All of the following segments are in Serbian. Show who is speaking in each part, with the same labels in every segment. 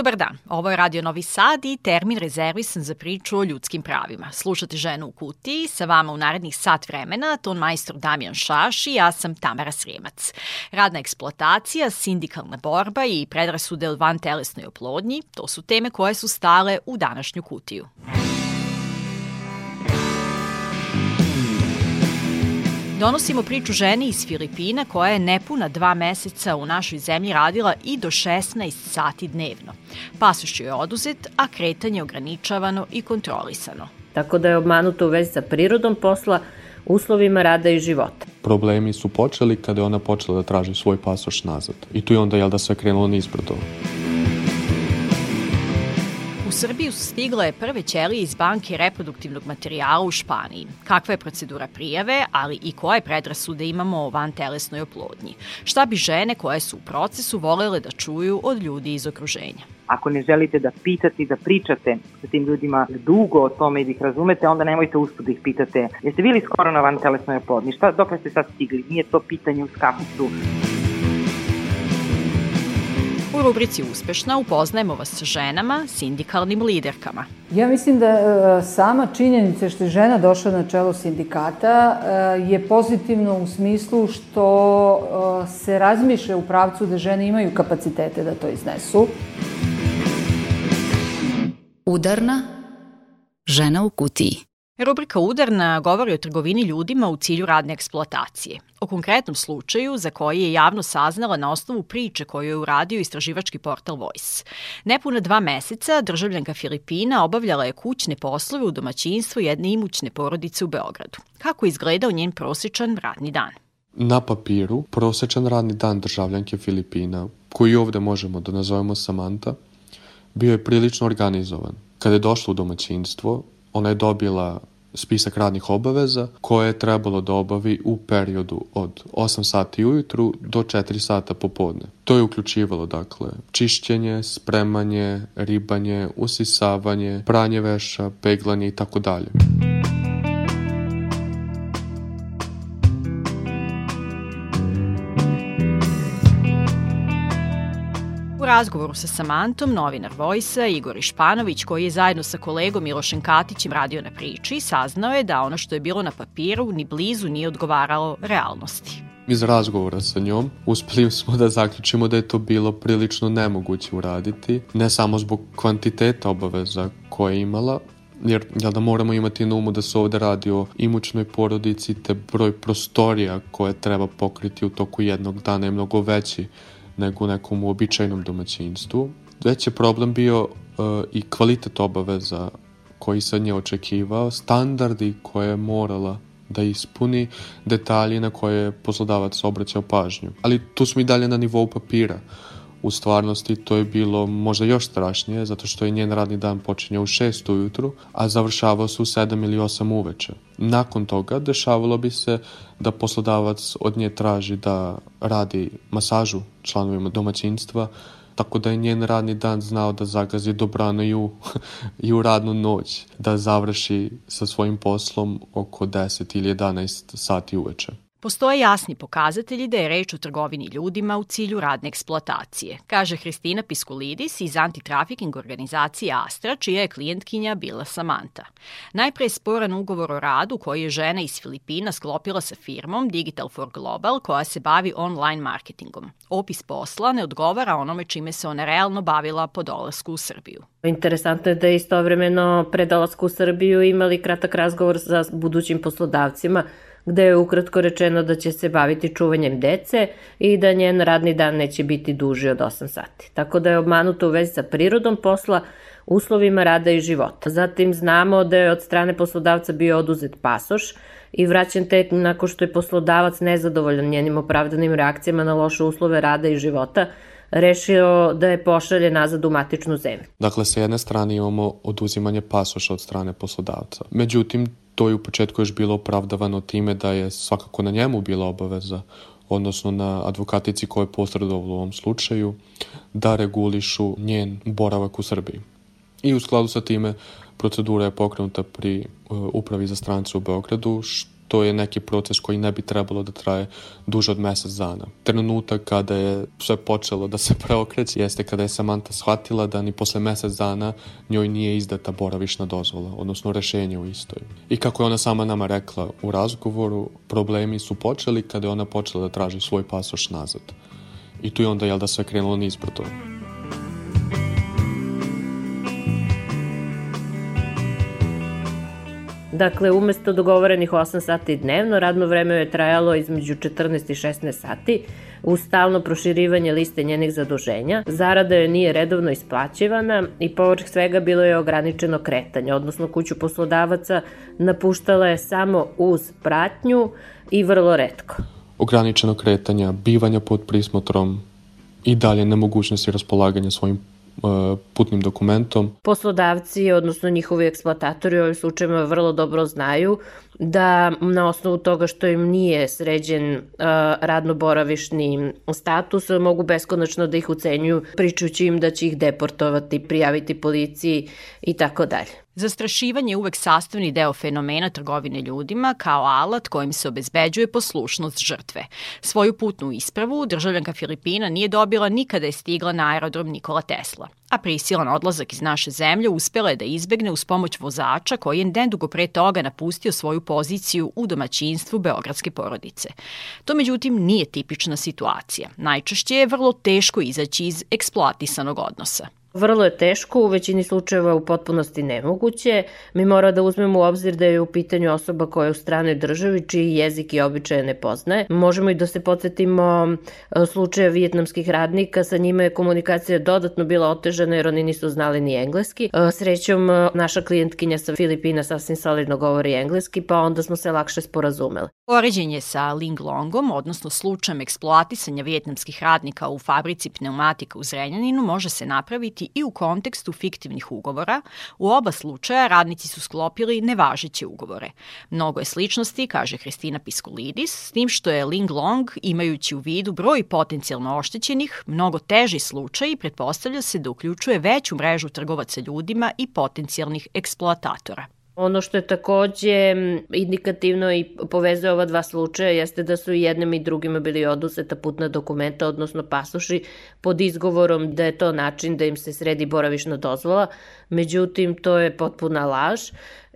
Speaker 1: Dobar dan, ovo je Radio Novi Sad i termin rezervisan za priču o ljudskim pravima. Slušate ženu u kutiji, sa vama u narednih sat vremena, ton majstor Damjan Šaš i ja sam Tamara Srijemac. Radna eksploatacija, sindikalna borba i predrasude od van telesnoj oplodnji, to su teme koje su stale u današnju kutiju. Donosimo priču ženi iz Filipina koja je nepuna dva meseca u našoj zemlji radila i do 16 sati dnevno. Pasoš je oduzet, a kretanje ograničavano i kontrolisano.
Speaker 2: Tako da je obmanuta u vezi sa prirodom posla, uslovima rada i života.
Speaker 3: Problemi su počeli kada je ona počela da traži svoj pasoš nazad. I tu je onda, jel da, sve krenulo nizbrdo.
Speaker 1: U Srbiju su stigle prve ćelije iz banke reproduktivnog materijala u Španiji. Kakva je procedura prijave, ali i koje predrasude imamo o van telesnoj oplodnji? Šta bi žene koje su u procesu volele da čuju od ljudi iz okruženja?
Speaker 4: Ako ne želite da pitate i da pričate sa tim ljudima dugo o tome i da ih razumete, onda nemojte uspud da ih pitate jeste bili skoro na van telesnoj oplodnji, šta, dok ste sad stigli, nije to pitanje u skapicu.
Speaker 1: U rubrici Uspešna upoznajemo vas sa ženama, sindikalnim liderkama.
Speaker 5: Ja mislim da e, sama činjenica što je žena došla na čelo sindikata e, je pozitivno u smislu što e, se razmišlja u pravcu da žene imaju kapacitete da to iznesu.
Speaker 6: Udarna žena u kutiji.
Speaker 1: Rubrika Udarna govori o trgovini ljudima u cilju radne eksploatacije. O konkretnom slučaju za koji je javno saznala na osnovu priče koju je uradio istraživački portal Voice. Nepuna dva meseca državljanka Filipina obavljala je kućne poslove u domaćinstvu jedne imućne porodice u Beogradu. Kako je izgledao njen prosječan radni dan?
Speaker 3: Na papiru, prosečan radni dan državljanke Filipina, koji ovde možemo da nazovemo Samanta, bio je prilično organizovan. Kada je došla u domaćinstvo, ona je dobila spisak radnih obaveza koje je trebalo da obavi u periodu od 8 sati ujutru do 4 sata popodne. To je uključivalo dakle čišćenje, spremanje, ribanje, usisavanje, pranje veša, peglanje i tako dalje.
Speaker 1: Razgovoru sa Samantom, novinar Vojsa, Igor Išpanović, koji je zajedno sa kolegom Milošem Katićem radio na priči, saznao je da ono što je bilo na papiru ni blizu nije odgovaralo realnosti.
Speaker 3: Iz razgovora sa njom uspeli smo da zaključimo da je to bilo prilično nemoguće uraditi, ne samo zbog kvantiteta obaveza koje je imala, jer jel da moramo imati na umu da se ovde radi o imućnoj porodici te broj prostorija koje treba pokriti u toku jednog dana je mnogo veći nego u nekom uobičajnom domaćinstvu. Već je problem bio uh, i kvalitet obaveza koji se nje očekivao, standardi koje je morala da ispuni, detalji na koje je poslodavac obraćao pažnju. Ali tu smo i dalje na nivou papira. U stvarnosti to je bilo možda još strašnije, zato što je njen radni dan počinjao u 6 ujutru, a završavao se u 7 ili 8 uveče. Nakon toga dešavalo bi se da poslodavac od nje traži da radi masažu članovima domaćinstva, tako da je njen radni dan znao da zagazi dobrano i u, i u radnu noć, da završi sa svojim poslom oko 10 ili 11 sati uveče.
Speaker 1: Postoje jasni pokazatelji da je reč o trgovini ljudima u cilju radne eksploatacije, kaže Hristina Piskulidis iz antitrafiking organizacije Astra, čija je klijentkinja bila Samanta. Najpre je sporan ugovor o radu koji je žena iz Filipina sklopila sa firmom Digital for Global koja se bavi online marketingom. Opis posla ne odgovara onome čime se ona realno bavila po dolasku u Srbiju.
Speaker 2: Interesantno je da je istovremeno pre dolasku u Srbiju imali kratak razgovor sa budućim poslodavcima gde je ukratko rečeno da će se baviti čuvanjem dece i da njen radni dan neće biti duži od 8 sati. Tako da je obmanuta u vezi sa prirodom posla, uslovima rada i života. Zatim znamo da je od strane poslodavca bio oduzet pasoš i vraćen tek nakon što je poslodavac nezadovoljan njenim opravdanim reakcijama na loše uslove rada i života, rešio da je pošalje nazad u matičnu zemlju.
Speaker 3: Dakle, sa jedne strane imamo oduzimanje pasoša od strane poslodavca. Međutim, to je u početku još bilo opravdavano time da je svakako na njemu bila obaveza odnosno na advokatici koja je posredovala u ovom slučaju, da regulišu njen boravak u Srbiji. I u skladu sa time procedura je pokrenuta pri uh, Upravi za strance u Beogradu, to je neki proces koji ne bi trebalo da traje duže od mesec dana. Trenutak kada je sve počelo da se preokreće jeste kada je Samantha shvatila da ni posle mesec dana njoj nije izdata boravišna dozvola, odnosno rešenje u istoj. I kako je ona sama nama rekla u razgovoru, problemi su počeli kada je ona počela da traži svoj pasoš nazad. I tu je onda, jel da, sve krenulo nizbrdo.
Speaker 2: Dakle, umesto dogovorenih 8 sati dnevno, radno vreme je trajalo između 14 i 16 sati, uz stalno proširivanje liste njenih zaduženja. Zarada joj nije redovno isplaćivana i povrh svega bilo je ograničeno kretanje, odnosno kuću poslodavaca napuštala je samo uz pratnju i vrlo redko.
Speaker 3: Ograničeno kretanja, bivanja pod prismotrom i dalje nemogućnosti raspolaganja svojim putnim dokumentom.
Speaker 2: Poslodavci, odnosno njihovi eksploatatori u ovim slučajima vrlo dobro znaju da na osnovu toga što im nije sređen uh, radno-boravišni status, mogu beskonačno da ih ucenjuju, pričući im da će ih deportovati, prijaviti policiji i tako dalje.
Speaker 1: Zastrašivanje je uvek sastavni deo fenomena trgovine ljudima kao alat kojim se obezbeđuje poslušnost žrtve. Svoju putnu ispravu državljanka Filipina nije dobila nikada je stigla na aerodrom Nikola Tesla, a prisilan odlazak iz naše zemlje uspela je da izbegne uz pomoć vozača koji je nedugo pre toga napustio svoju poziciju u domaćinstvu beogradske porodice. To međutim nije tipična situacija. Najčešće je vrlo teško izaći iz eksploatisanog odnosa.
Speaker 2: Vrlo je teško, u većini slučajeva u potpunosti nemoguće. Mi mora da uzmemo u obzir da je u pitanju osoba koja je u stranoj državi, čiji jezik i običaje ne poznaje. Možemo i da se podsjetimo e, slučaja vijetnamskih radnika, sa njima je komunikacija dodatno bila otežana jer oni nisu znali ni engleski. E, srećom, e, naša klijentkinja sa Filipina sasvim solidno govori engleski, pa onda smo se lakše sporazumeli.
Speaker 1: Poređenje sa Ling Longom, odnosno slučajem eksploatisanja vijetnamskih radnika u fabrici pneumatika u Zrenjaninu, može se napraviti i u kontekstu fiktivnih ugovora. U oba slučaja radnici su sklopili nevažeće ugovore. Mnogo je sličnosti, kaže Hristina Piskulidis, s tim što je Ling Long, imajući u vidu broj potencijalno oštećenih, mnogo teži slučaj i pretpostavlja se da uključuje veću mrežu trgovaca ljudima i potencijalnih eksploatatora.
Speaker 2: Ono što je takođe indikativno i povezuje ova dva slučaja jeste da su i jednim i drugima bili oduzeta putna dokumenta, odnosno pasoši, pod izgovorom da je to način da im se sredi boravišna dozvola. Međutim, to je potpuna laž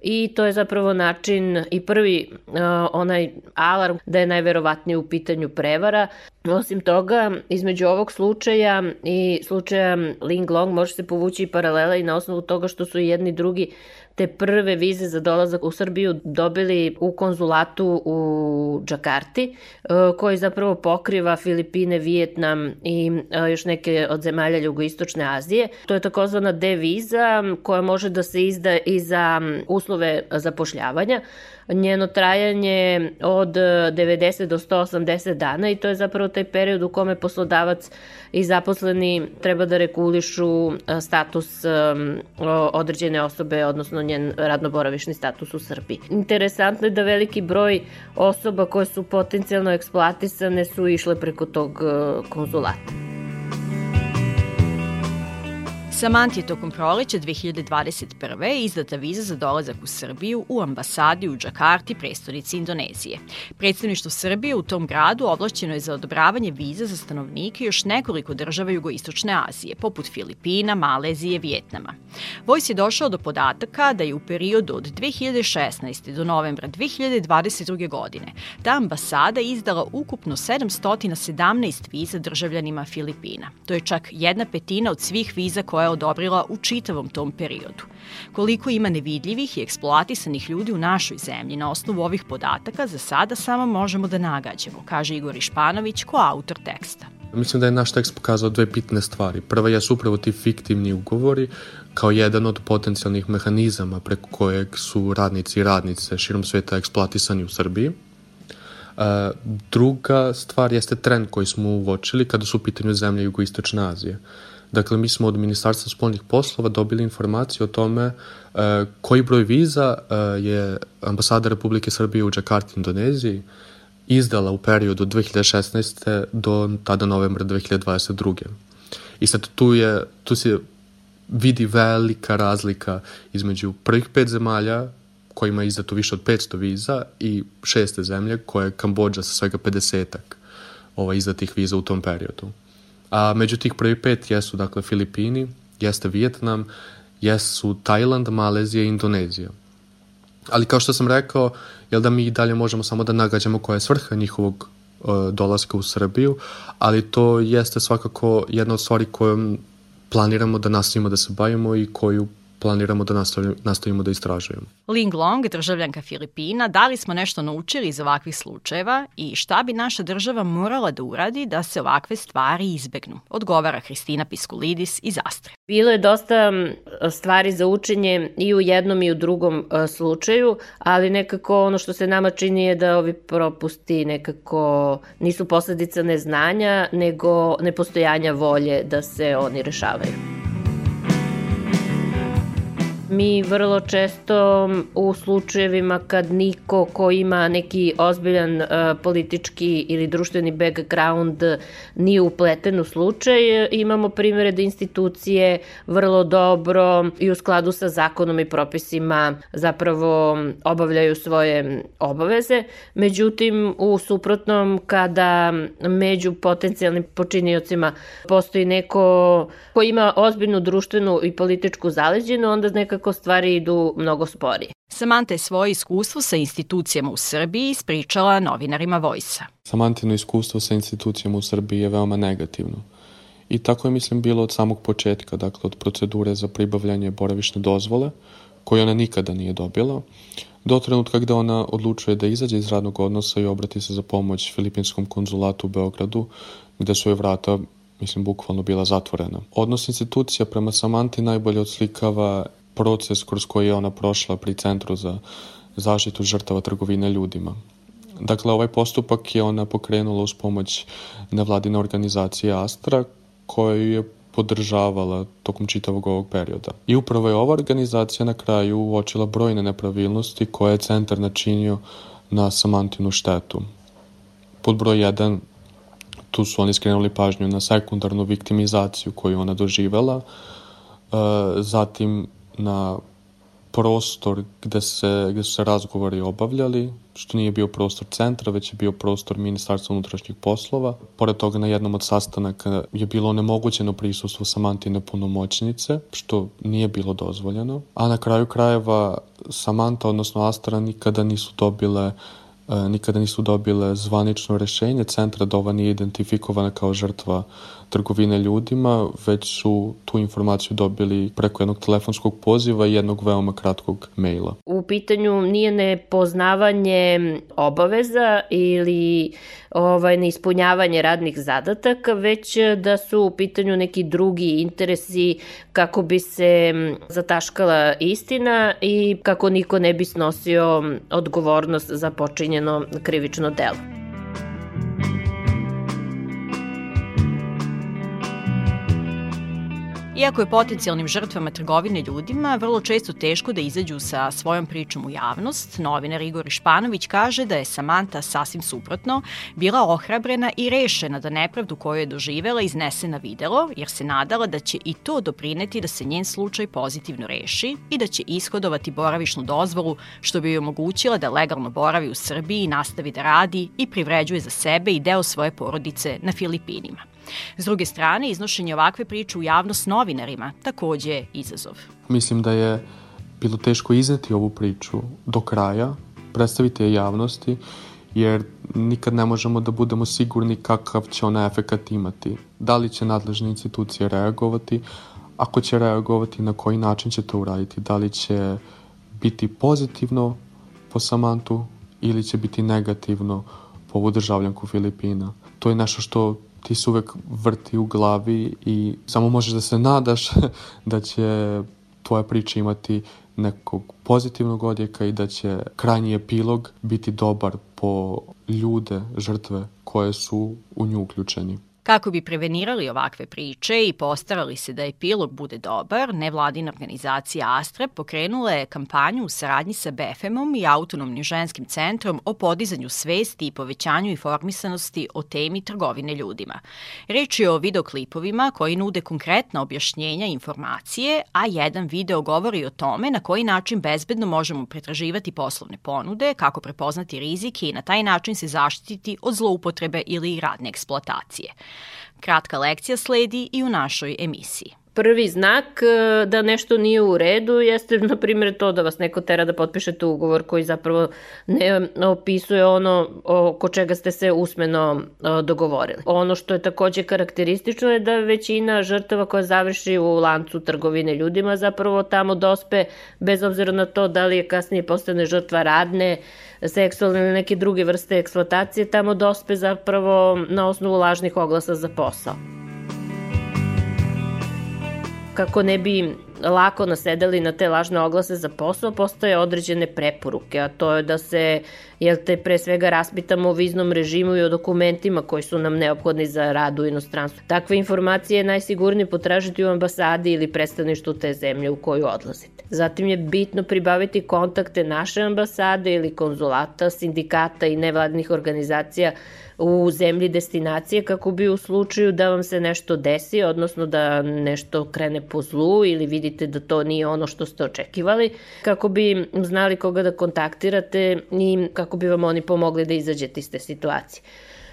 Speaker 2: i to je zapravo način i prvi uh, onaj alarm da je najverovatnije u pitanju prevara. Osim toga, između ovog slučaja i slučaja Ling Long može se povući i paralela i na osnovu toga što su jedni drugi te prve vize za dolazak u Srbiju dobili u konzulatu u Džakarti, e, koji zapravo pokriva Filipine, Vijetnam i e, još neke od zemalja Jugoistočne Azije. To je takozvana D viza koja može da se izda i za uslove zapošljavanja njeno trajanje od 90 do 180 dana i to je zapravo taj period u kome poslodavac i zaposleni treba da regulišu status određene osobe, odnosno njen radnoboravišni status u Srbiji. Interesantno je da veliki broj osoba koje su potencijalno eksploatisane su išle preko tog konzulata.
Speaker 1: Samanti je tokom proleća 2021. izdata viza za dolazak u Srbiju u ambasadi u Džakarti, prestonici Indonezije. Predstavništvo Srbije u tom gradu ovlašćeno je za odobravanje viza za stanovnike još nekoliko država jugoistočne Azije, poput Filipina, Malezije, Vjetnama. Vojs je došao do podataka da je u periodu od 2016. do novembra 2022. godine ta ambasada izdala ukupno 717 viza državljanima Filipina. To je čak jedna petina od svih viza koje je odobrila u čitavom tom periodu. Koliko ima nevidljivih i eksploatisanih ljudi u našoj zemlji na osnovu ovih podataka za sada samo možemo da nagađamo, kaže Igor Išpanović ko autor teksta.
Speaker 3: Mislim da je naš tekst pokazao dve bitne stvari. Prva je upravo ti fiktivni ugovori kao jedan od potencijalnih mehanizama preko kojeg su radnici i radnice širom sveta eksploatisani u Srbiji. Uh, druga stvar jeste trend koji smo uočili kada su u pitanju zemlje jugoistočne Azije. Dakle, mi smo od Ministarstva spolnih poslova dobili informaciju o tome uh, koji broj viza uh, je ambasada Republike Srbije u Džakarti, Indoneziji, izdala u periodu 2016. do tada novembra 2022. I sad tu, je, tu se vidi velika razlika između prvih pet zemalja kojima je izdato više od 500 viza i šeste zemlje koje je Kambođa sa svega 50-ak ovaj, izdatih viza u tom periodu. A među tih prvi pet jesu dakle Filipini, jeste Vijetnam, jesu Tajland, Malezija i Indonezija. Ali kao što sam rekao, jel da mi dalje možemo samo da nagađamo koja je svrha njihovog uh, dolaska u Srbiju, ali to jeste svakako jedna od stvari kojom planiramo da nastavimo da se bavimo i koju planiramo da nastavimo, da istražujemo.
Speaker 1: Ling Long, državljanka Filipina, da li smo nešto naučili iz ovakvih slučajeva i šta bi naša država morala da uradi da se ovakve stvari izbegnu? Odgovara Hristina Piskulidis iz Astre.
Speaker 2: Bilo je dosta stvari za učenje i u jednom i u drugom slučaju, ali nekako ono što se nama čini je da ovi propusti nekako nisu posledica neznanja, nego nepostojanja volje da se oni rešavaju. Mi vrlo često u slučajevima kad niko ko ima neki ozbiljan uh, politički ili društveni background nije upleten u slučaj, imamo primere da institucije vrlo dobro i u skladu sa zakonom i propisima zapravo obavljaju svoje obaveze. Međutim, u suprotnom, kada među potencijalnim počiniocima postoji neko ko ima ozbiljnu društvenu i političku zaleđenu, onda nekako nekako stvari idu mnogo sporije.
Speaker 1: Samanta je svoje iskustvo sa institucijama u Srbiji ispričala novinarima Vojsa.
Speaker 3: Samantino iskustvo sa institucijama u Srbiji je veoma negativno. I tako je, mislim, bilo od samog početka, dakle, od procedure za pribavljanje boravišne dozvole, koju ona nikada nije dobila, do trenutka gde ona odlučuje da izađe iz radnog odnosa i obrati se za pomoć Filipinskom konzulatu u Beogradu, gde su joj vrata mislim, bukvalno bila zatvorena. Odnos institucija prema Samanti najbolje odslikava proces kroz koji je ona prošla pri Centru za zaštitu žrtava trgovine ljudima. Dakle, ovaj postupak je ona pokrenula uz pomoć nevladine organizacije Astra, koju je podržavala tokom čitavog ovog perioda. I upravo je ova organizacija na kraju uočila brojne nepravilnosti koje je centar načinio na Samantinu štetu. Pod broj 1 tu su oni skrenuli pažnju na sekundarnu viktimizaciju koju ona doživela, e, zatim na prostor gde, se, gde su se razgovori obavljali, što nije bio prostor centra, već je bio prostor Ministarstva unutrašnjih poslova. Pored toga na jednom od sastanaka je bilo onemogućeno prisustvo Samantine punomoćnice, što nije bilo dozvoljeno. A na kraju krajeva Samanta, odnosno Astra, nikada nisu dobile E, nikada nisu dobile zvanično rešenje centra da ova nije identifikovana kao žrtva trgovine ljudima, već su tu informaciju dobili preko jednog telefonskog poziva i jednog veoma kratkog maila.
Speaker 2: U pitanju nije nepoznavanje obaveza ili ovaj, neispunjavanje radnih zadataka, već da su u pitanju neki drugi interesi kako bi se zataškala istina i kako niko ne bi snosio odgovornost za počinjeno krivično delo.
Speaker 1: Iako je potencijalnim žrtvama trgovine ljudima vrlo često teško da izađu sa svojom pričom u javnost, novinar Igor Španović kaže da je Samanta sasvim suprotno bila ohrabrena i rešena da nepravdu koju je doživela iznese na videlo, jer se nadala da će i to doprineti da se njen slučaj pozitivno reši i da će ishodovati boravišnu dozvolu, što bi joj omogućila da legalno boravi u Srbiji i nastavi da radi i privređuje za sebe i deo svoje porodice na Filipinima. S druge strane, iznošenje ovakve priče u javnost novinarima takođe je izazov.
Speaker 3: Mislim da je bilo teško izneti ovu priču do kraja, predstaviti je javnosti, jer nikad ne možemo da budemo sigurni kakav će ona efekat imati. Da li će nadležne institucije reagovati, ako će reagovati, na koji način će to uraditi, da li će biti pozitivno po Samantu ili će biti negativno po ovu državljanku Filipina. To je nešto što ti se uvek vrti u glavi i samo možeš da se nadaš da će tvoja priča imati nekog pozitivnog odjeka i da će krajnji epilog biti dobar po ljude, žrtve koje su u nju uključeni.
Speaker 1: Kako bi prevenirali ovakve priče i postarali se da epilog bude dobar, nevladina organizacija Astra pokrenula je kampanju u saradnji sa BFM-om i Autonomnim ženskim centrom o podizanju svesti i povećanju informisanosti o temi trgovine ljudima. Reč je o videoklipovima koji nude konkretna objašnjenja i informacije, a jedan video govori o tome na koji način bezbedno možemo pretraživati poslovne ponude, kako prepoznati rizike i na taj način se zaštititi od zloupotrebe ili radne eksploatacije. Kratka lekcija sledi i u našoj emisiji.
Speaker 2: Prvi znak e, da nešto nije u redu jeste, na primjer, to da vas neko tera da potpišete ugovor koji zapravo ne opisuje ono oko čega ste se usmeno e, dogovorili. Ono što je takođe karakteristično je da većina žrtava koja završi u lancu trgovine ljudima zapravo tamo dospe, bez obzira na to da li je kasnije postane žrtva radne, seksualne ili neke druge vrste eksploatacije, tamo dospe zapravo na osnovu lažnih oglasa za posao kako ne bi lako nasedali na te lažne oglase za posao, postoje određene preporuke, a to je da se, jel te, pre svega raspitamo o viznom režimu i o dokumentima koji su nam neophodni za rad u inostranstvu. Takve informacije je najsigurnije potražiti u ambasadi ili predstavništu te zemlje u koju odlazite. Zatim je bitno pribaviti kontakte naše ambasade ili konzulata, sindikata i nevladnih organizacija u zemlji destinacije kako bi u slučaju da vam se nešto desi, odnosno da nešto krene po zlu ili vidite da to nije ono što ste očekivali, kako bi znali koga da kontaktirate i kako bi vam oni pomogli da izađete iz te situacije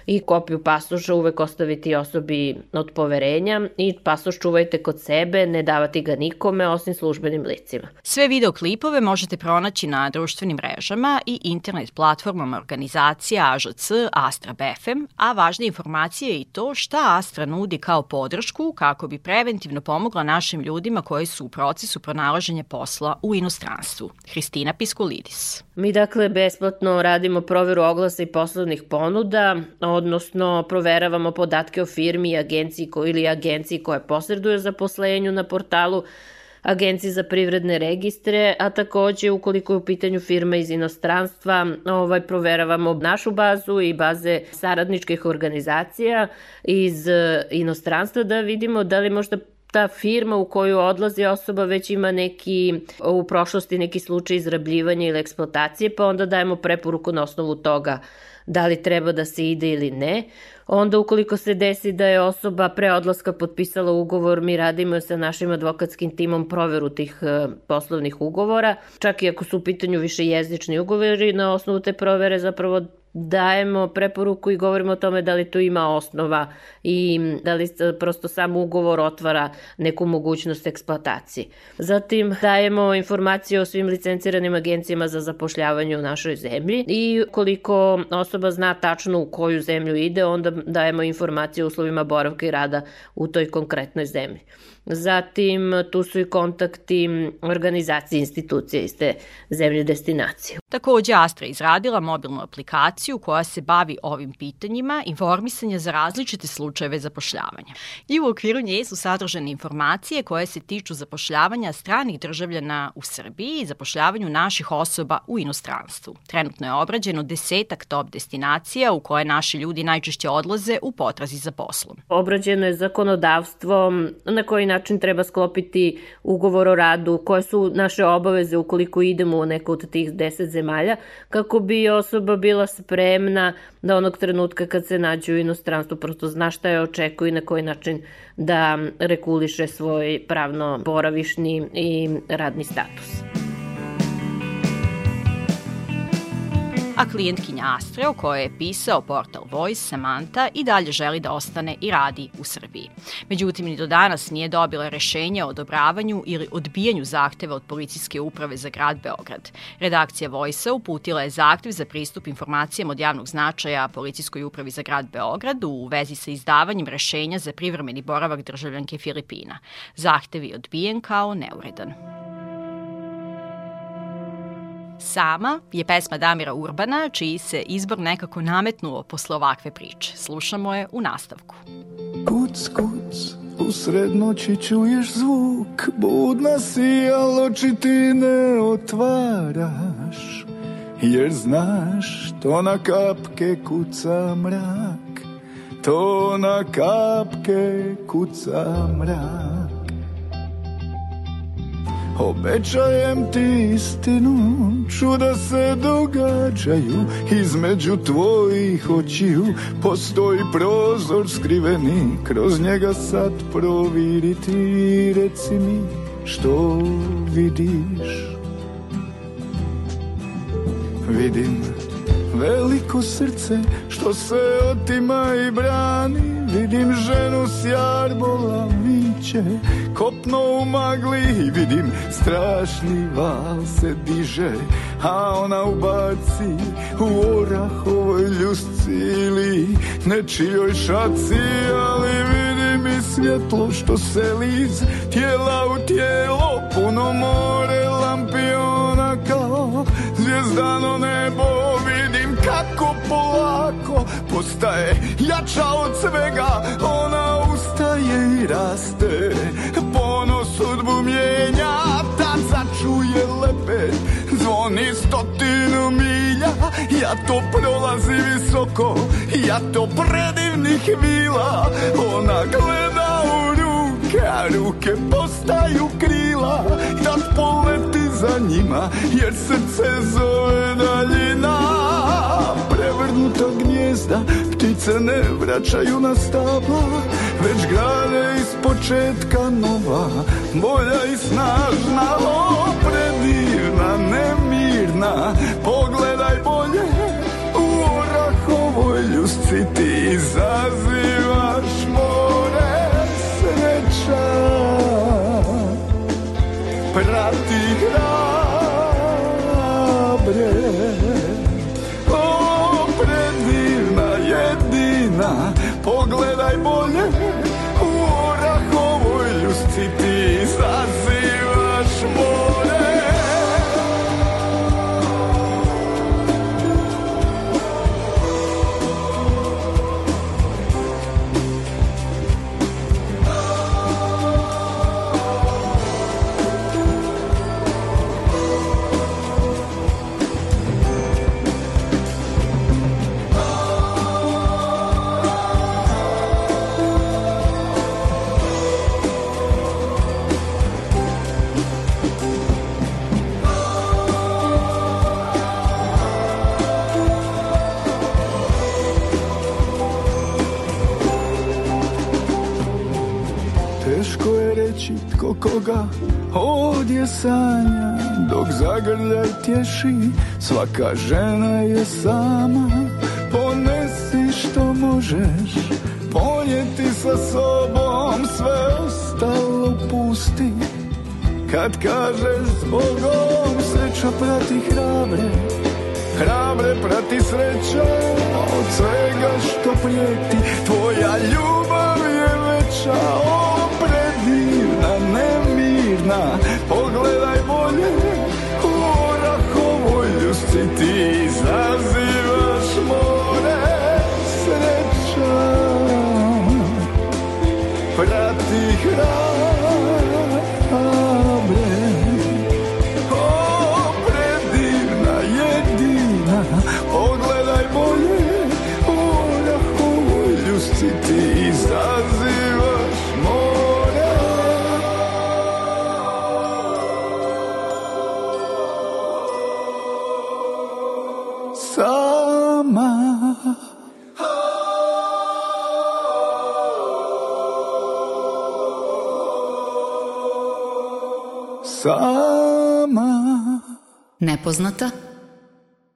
Speaker 2: i kopiju pasoša uvek ostaviti osobi od poverenja i pasoš čuvajte kod sebe, ne davati ga nikome osim službenim licima.
Speaker 1: Sve videoklipove možete pronaći na društvenim mrežama i internet platformama organizacija AŽC Astra BFM, a važna informacija je i to šta Astra nudi kao podršku kako bi preventivno pomogla našim ljudima koji su u procesu pronalaženja posla u inostranstvu. Hristina Piskulidis.
Speaker 2: Mi dakle besplatno radimo proveru oglasa i poslovnih ponuda, odnosno proveravamo podatke o firmi i agenciji ko, ili agenciji koja posreduje zaposlenju na portalu, agenciji za privredne registre, a takođe ukoliko je u pitanju firma iz inostranstva, ovaj, proveravamo našu bazu i baze saradničkih organizacija iz eh, inostranstva da vidimo da li možda ta firma u koju odlazi osoba već ima neki u prošlosti neki slučaj izrabljivanja ili eksploatacije, pa onda dajemo preporuku na osnovu toga da li treba da se ide ili ne. Onda ukoliko se desi da je osoba pre odlaska potpisala ugovor, mi radimo sa našim advokatskim timom proveru tih e, poslovnih ugovora. Čak i ako su u pitanju više jezični ugovori, na osnovu te provere zapravo dajemo preporuku i govorimo o tome da li tu ima osnova i da li prosto sam ugovor otvara neku mogućnost eksploatacije. Zatim dajemo informacije o svim licenciranim agencijama za zapošljavanje u našoj zemlji i koliko osoba zna tačno u koju zemlju ide, onda dajemo informacije o uslovima boravka i rada u toj konkretnoj zemlji. Zatim tu su i kontakti organizacije institucije iz te zemlje destinacije.
Speaker 1: Takođe Astra izradila mobilnu aplikaciju koja se bavi ovim pitanjima informisanja za različite slučajeve zapošljavanja. I u okviru nje su sadržane informacije koje se tiču zapošljavanja stranih državljana u Srbiji i zapošljavanju naših osoba u inostranstvu. Trenutno je obrađeno desetak top destinacija u koje naši ljudi najčešće odlaze u potrazi za poslom.
Speaker 2: Obrađeno je zakonodavstvo na koji način treba sklopiti ugovor o radu, koje su naše obaveze ukoliko idemo u neku od tih deset zemalja, kako bi osoba bila spremna da onog trenutka kad se nađe u inostranstvu prosto zna šta je očekuje i na koji način da rekuliše svoj pravno boravišni i radni status.
Speaker 1: A klijentkinja Astre o kojoj je pisao portal Voice Samantha i dalje želi da ostane i radi u Srbiji. Međutim, ni do danas nije dobila rešenje o odobravanju ili odbijanju zahteva od policijske uprave za grad Beograd. Redakcija Voice-a uputila je zahtev za pristup informacijama od javnog značaja policijskoj upravi za grad Beograd u vezi sa izdavanjem rešenja za privremeni boravak državljanke Filipina. Zahtev je odbijen kao neuredan. Sama je pesma Damira Urbana, čiji se izbor nekako nametnuo posle ovakve priče. Slušamo je u nastavku.
Speaker 7: Kuc, kuc, u srednoći čuješ zvuk, budna si, al oči ti ne otvaraš, jer znaš to na kapke kuca mrak. to na kapke kuca mrak Obećajem ti istinu, čuda se događaju Između tvojih očiju. Postoji prozor skriveni Kroz njega sad proviriti, reci mi što vidiš? Vidim veliko srce što se otima i brani. Vidim ženu s jarbola viće Kopno u magli vidim strašni val se diže A ona ubaci u orahovoj ljusci ili nečijoj šaci Ali vidim i svjetlo što se liz tijela u tijelo Puno more lampiona kao zvijezdano nebo. Vidim kako polako postaje jača od svega Raste Ponos sudbu mijenja Tad začuje lepet Zvoni stotinu milja. Ja to prolazi visoko Ja to predivnih vila. Ona gleda u ruke A ruke postaju krila. Tad poleti za njima Jer srce zove daljina. Prevrnuta gnjezda Ptice ne vraćaju na stabla Već grade iz početka nova. Bolja i snažna O, predivna, nemirna Pogledaj bolje U orahovoj ljusci Ti izazivaš koga ovdje sanja Dok zagrljaj tješi svaka žena je sama. Ponesi što možeš ponijeti sa sobom Sve ostalo pusti. Kad kažeš zbogom Sreća prati hrabre Hrabre prati sreća Od svega što prijeti. Tvoja ljubav je veća O, predivna, nemirna Pogledaj bolje U orahovoj ljusci Ti izazivaš more Sama
Speaker 6: Nepoznata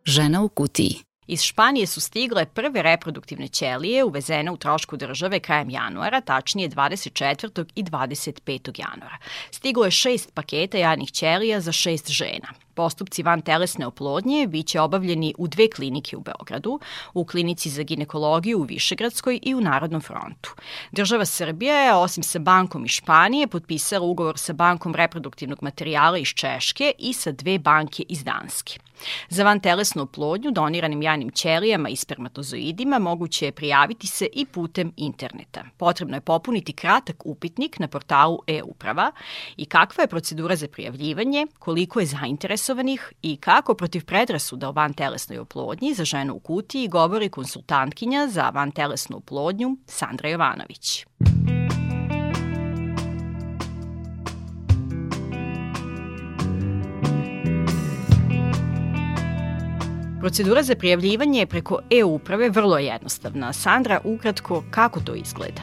Speaker 6: žena u kutiji.
Speaker 1: Iz Španije su stigle prve reproduktivne ćelije uvezene u trošku države krajem januara, tačnije 24. i 25. januara. Stiglo je šest paketa jadnih ćelija za šest žena. Postupci van telesne oplodnje biće obavljeni u dve klinike u Beogradu, u klinici za ginekologiju u Višegradskoj i u Narodnom frontu. Država Srbija je, osim sa bankom iz Španije, potpisala ugovor sa bankom reproduktivnog materijala iz Češke i sa dve banke iz Danske. Za van telesnu oplodnju doniranim jajnim ćelijama i spermatozoidima moguće je prijaviti se i putem interneta. Potrebno je popuniti kratak upitnik na portalu e-uprava i kakva je procedura za prijavljivanje, koliko je zainteresovan zainteresovanih i kako protiv predrasuda o vantelesnoj oplodnji za ženu u kutiji govori konsultantkinja za vantelesnu oplodnju Sandra Jovanović. Procedura za prijavljivanje preko e-uprave vrlo je jednostavna. Sandra, ukratko, kako to izgleda?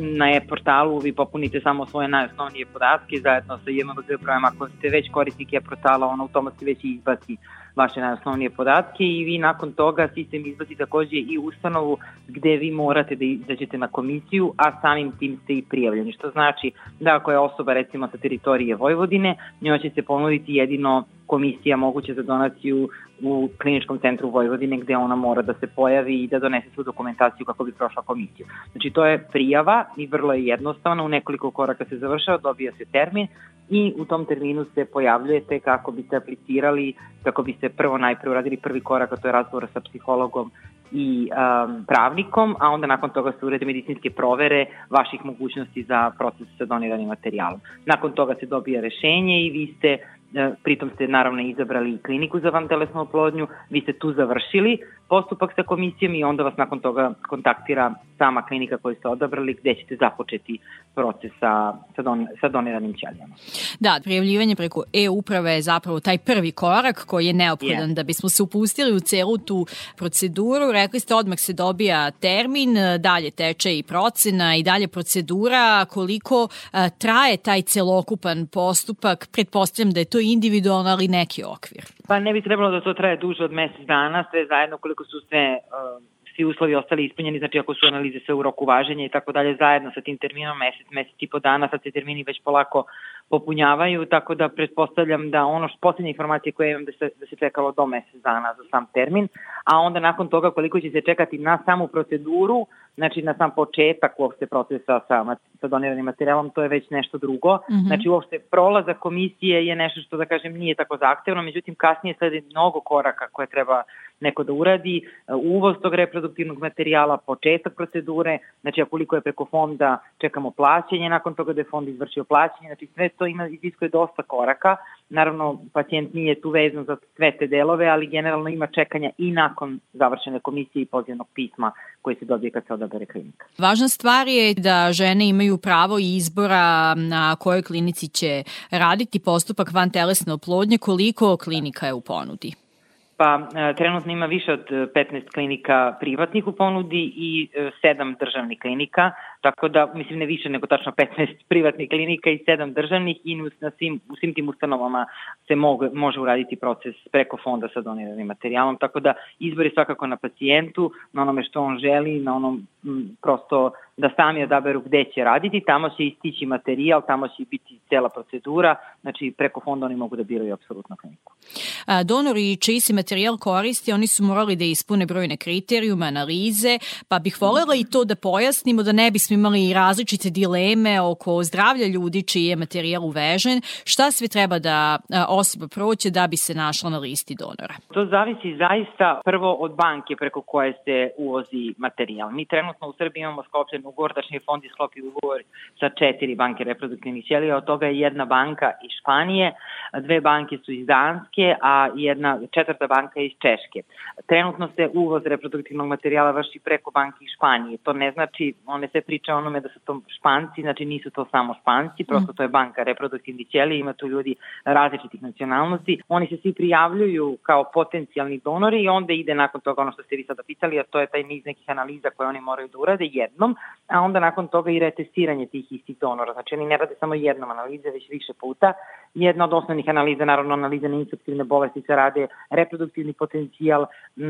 Speaker 4: Na e-portalu vi popunite samo svoje najosnovnije podatke zajedno sa JMBG brojem. Ako ste već korisnik e-portala, on automatski već izbaci vaše najosnovnije podatke i vi nakon toga sistem izbaci takođe i ustanovu gde vi morate da izađete na komisiju, a samim tim ste i prijavljeni. Što znači da ako je osoba recimo sa teritorije Vojvodine, njoj će se ponuditi jedino komisija moguće za donaciju u kliničkom centru Vojvodine gde ona mora da se pojavi i da donese svu dokumentaciju kako bi prošla komisiju. Znači to je prijava i vrlo je jednostavno, u nekoliko koraka se završava, dobija se termin i u tom terminu se pojavljujete kako biste aplicirali, kako biste prvo najpre uradili prvi korak, a to je razgovor sa psihologom i um, pravnikom, a onda nakon toga se urede medicinske provere vaših mogućnosti za proces sa doniranim materijalom. Nakon toga se dobija rešenje i vi ste pritom ste naravno izabrali kliniku za vantelesnu oplodnju, vi ste tu završili postupak sa komisijom i onda vas nakon toga kontaktira sama klinika koju ste odabrali gde ćete započeti proces sa, sa, don, sa doniranim ćelijama.
Speaker 1: Da, prijavljivanje preko e-uprave je zapravo taj prvi korak koji je neophodan yeah. da bismo se upustili u celu tu proceduru. Rekli ste odmah se dobija termin, dalje teče i procena i dalje procedura. Koliko a, e, traje taj celokupan postupak? Pretpostavljam da je to individualno, ali neki okvir.
Speaker 4: Pa ne bi trebalo da to traje duže od mesec dana, sve zajedno koliko su sve uh, svi uslovi ostali ispunjeni, znači ako su analize sve u roku važenja i tako dalje, zajedno sa tim terminom mesec, mesec i po dana, sad se termini već polako popunjavaju, tako da pretpostavljam da ono što poslednje informacije koje imam da se, da se čekalo do mesec dana za sam termin, a onda nakon toga koliko će se čekati na samu proceduru, znači na sam početak uopšte procesa sa, sa doniranim materijalom, to je već nešto drugo. Mm -hmm. Znači uopšte prolazak komisije je nešto što da kažem nije tako zahtevno, međutim kasnije slede mnogo koraka koje treba neko da uradi, uvoz tog reproduktivnog materijala, početak procedure, znači koliko je preko fonda čekamo plaćanje, nakon toga da je fond izvršio plaćanje, znači sve to ima, iziskuje dosta koraka, naravno pacijent nije tu vezan za sve te delove, ali generalno ima čekanja i nakon završene komisije i pozivnog pisma koji se dobije kad se odabere klinika.
Speaker 1: Važna stvar je da žene imaju pravo izbora na kojoj klinici će raditi postupak van telesne oplodnje, koliko klinika je u ponudi
Speaker 4: pa e, trenutno ima više od 15 klinika privatnih u ponudi i 7 e, državnih klinika, tako da mislim ne više nego tačno 15 privatnih klinika i 7 državnih i na svim, u svim tim ustanovama se mogu, može uraditi proces preko fonda sa doniranim materijalom, tako da izbor je svakako na pacijentu, na onome što on želi, na onom m, prosto da sami odaberu gde će raditi, tamo će istići materijal, tamo će biti cela procedura, znači preko fonda oni mogu da biraju apsolutno kliniku.
Speaker 1: A, donori čiji se materijal koristi, oni su morali da ispune brojne kriterijume, analize, pa bih volela i to da pojasnimo da ne bismo imali različite dileme oko zdravlja ljudi čiji je materijal uvežen, šta sve treba da osoba proće da bi se našla na listi donora?
Speaker 4: To zavisi zaista prvo od banke preko koje se uvozi materijal. Mi trenutno u Srbiji imamo sklopljen ugovor, tačnije znači fond je sklopio ugovor sa četiri banke reproduktivnih ćelija, od toga je jedna banka iz Španije, dve banke su iz Danske, a jedna četvrta banka je iz Češke. Trenutno se uvoz reproduktivnog materijala vrši preko banke iz Španije. To ne znači, one se priča onome da su to Španci, znači nisu to samo Španci, prosto to je banka reproduktivnih ćelija, ima tu ljudi različitih nacionalnosti. Oni se svi prijavljuju kao potencijalni donori i onda ide nakon toga ono što ste vi sada pitali, a to je taj niz nekih analiza koje oni moraju da urade jednom, a onda nakon toga i retestiranje tih istih donora. Znači oni ne rade samo jednom analize, već više puta. Jedna od osnovnih analiza, naravno analiza na infektivne bolesti se rade, reproduktivni potencijal,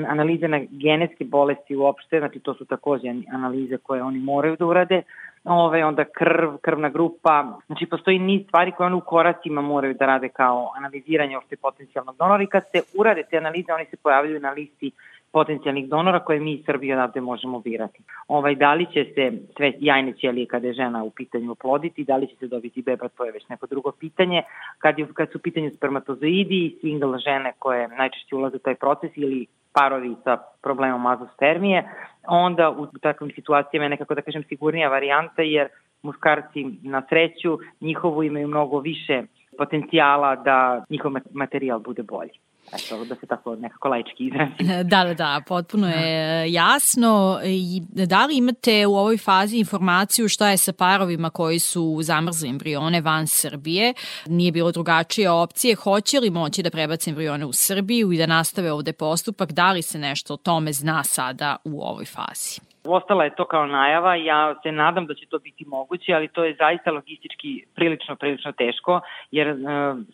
Speaker 4: analize na genetske bolesti uopšte, znači to su takođe analize koje oni moraju da urade, ove, onda krv, krvna grupa, znači postoji niz stvari koje oni u koracima moraju da rade kao analiziranje uopšte potencijalnog donora i kad se urade te analize, oni se pojavljaju na listi potencijalnih donora koje mi iz Srbije odavde možemo birati. Ovaj, da li će se sve jajne ćelije kada je žena u pitanju oploditi, da li će se dobiti beba, to je već neko drugo pitanje. Kad, je, kad su u pitanju spermatozoidi i single žene koje najčešće ulaze u taj proces ili parovi sa problemom azospermije, onda u takvim situacijama je nekako da kažem sigurnija varijanta jer muškarci na sreću njihovu imaju mnogo više potencijala da njihov materijal bude bolji. Eto, da se tako nekako laički izrazim.
Speaker 1: Da, da, da, potpuno je jasno. I da li imate u ovoj fazi informaciju šta je sa parovima koji su zamrzli embrione van Srbije? Nije bilo drugačije opcije. Hoće li moći da prebace embrione u Srbiju i da nastave ovde postupak? Da li se nešto o tome zna sada u ovoj fazi?
Speaker 4: Ostala je to kao najava, ja se nadam da će to biti moguće, ali to je zaista logistički prilično, prilično teško, jer uh,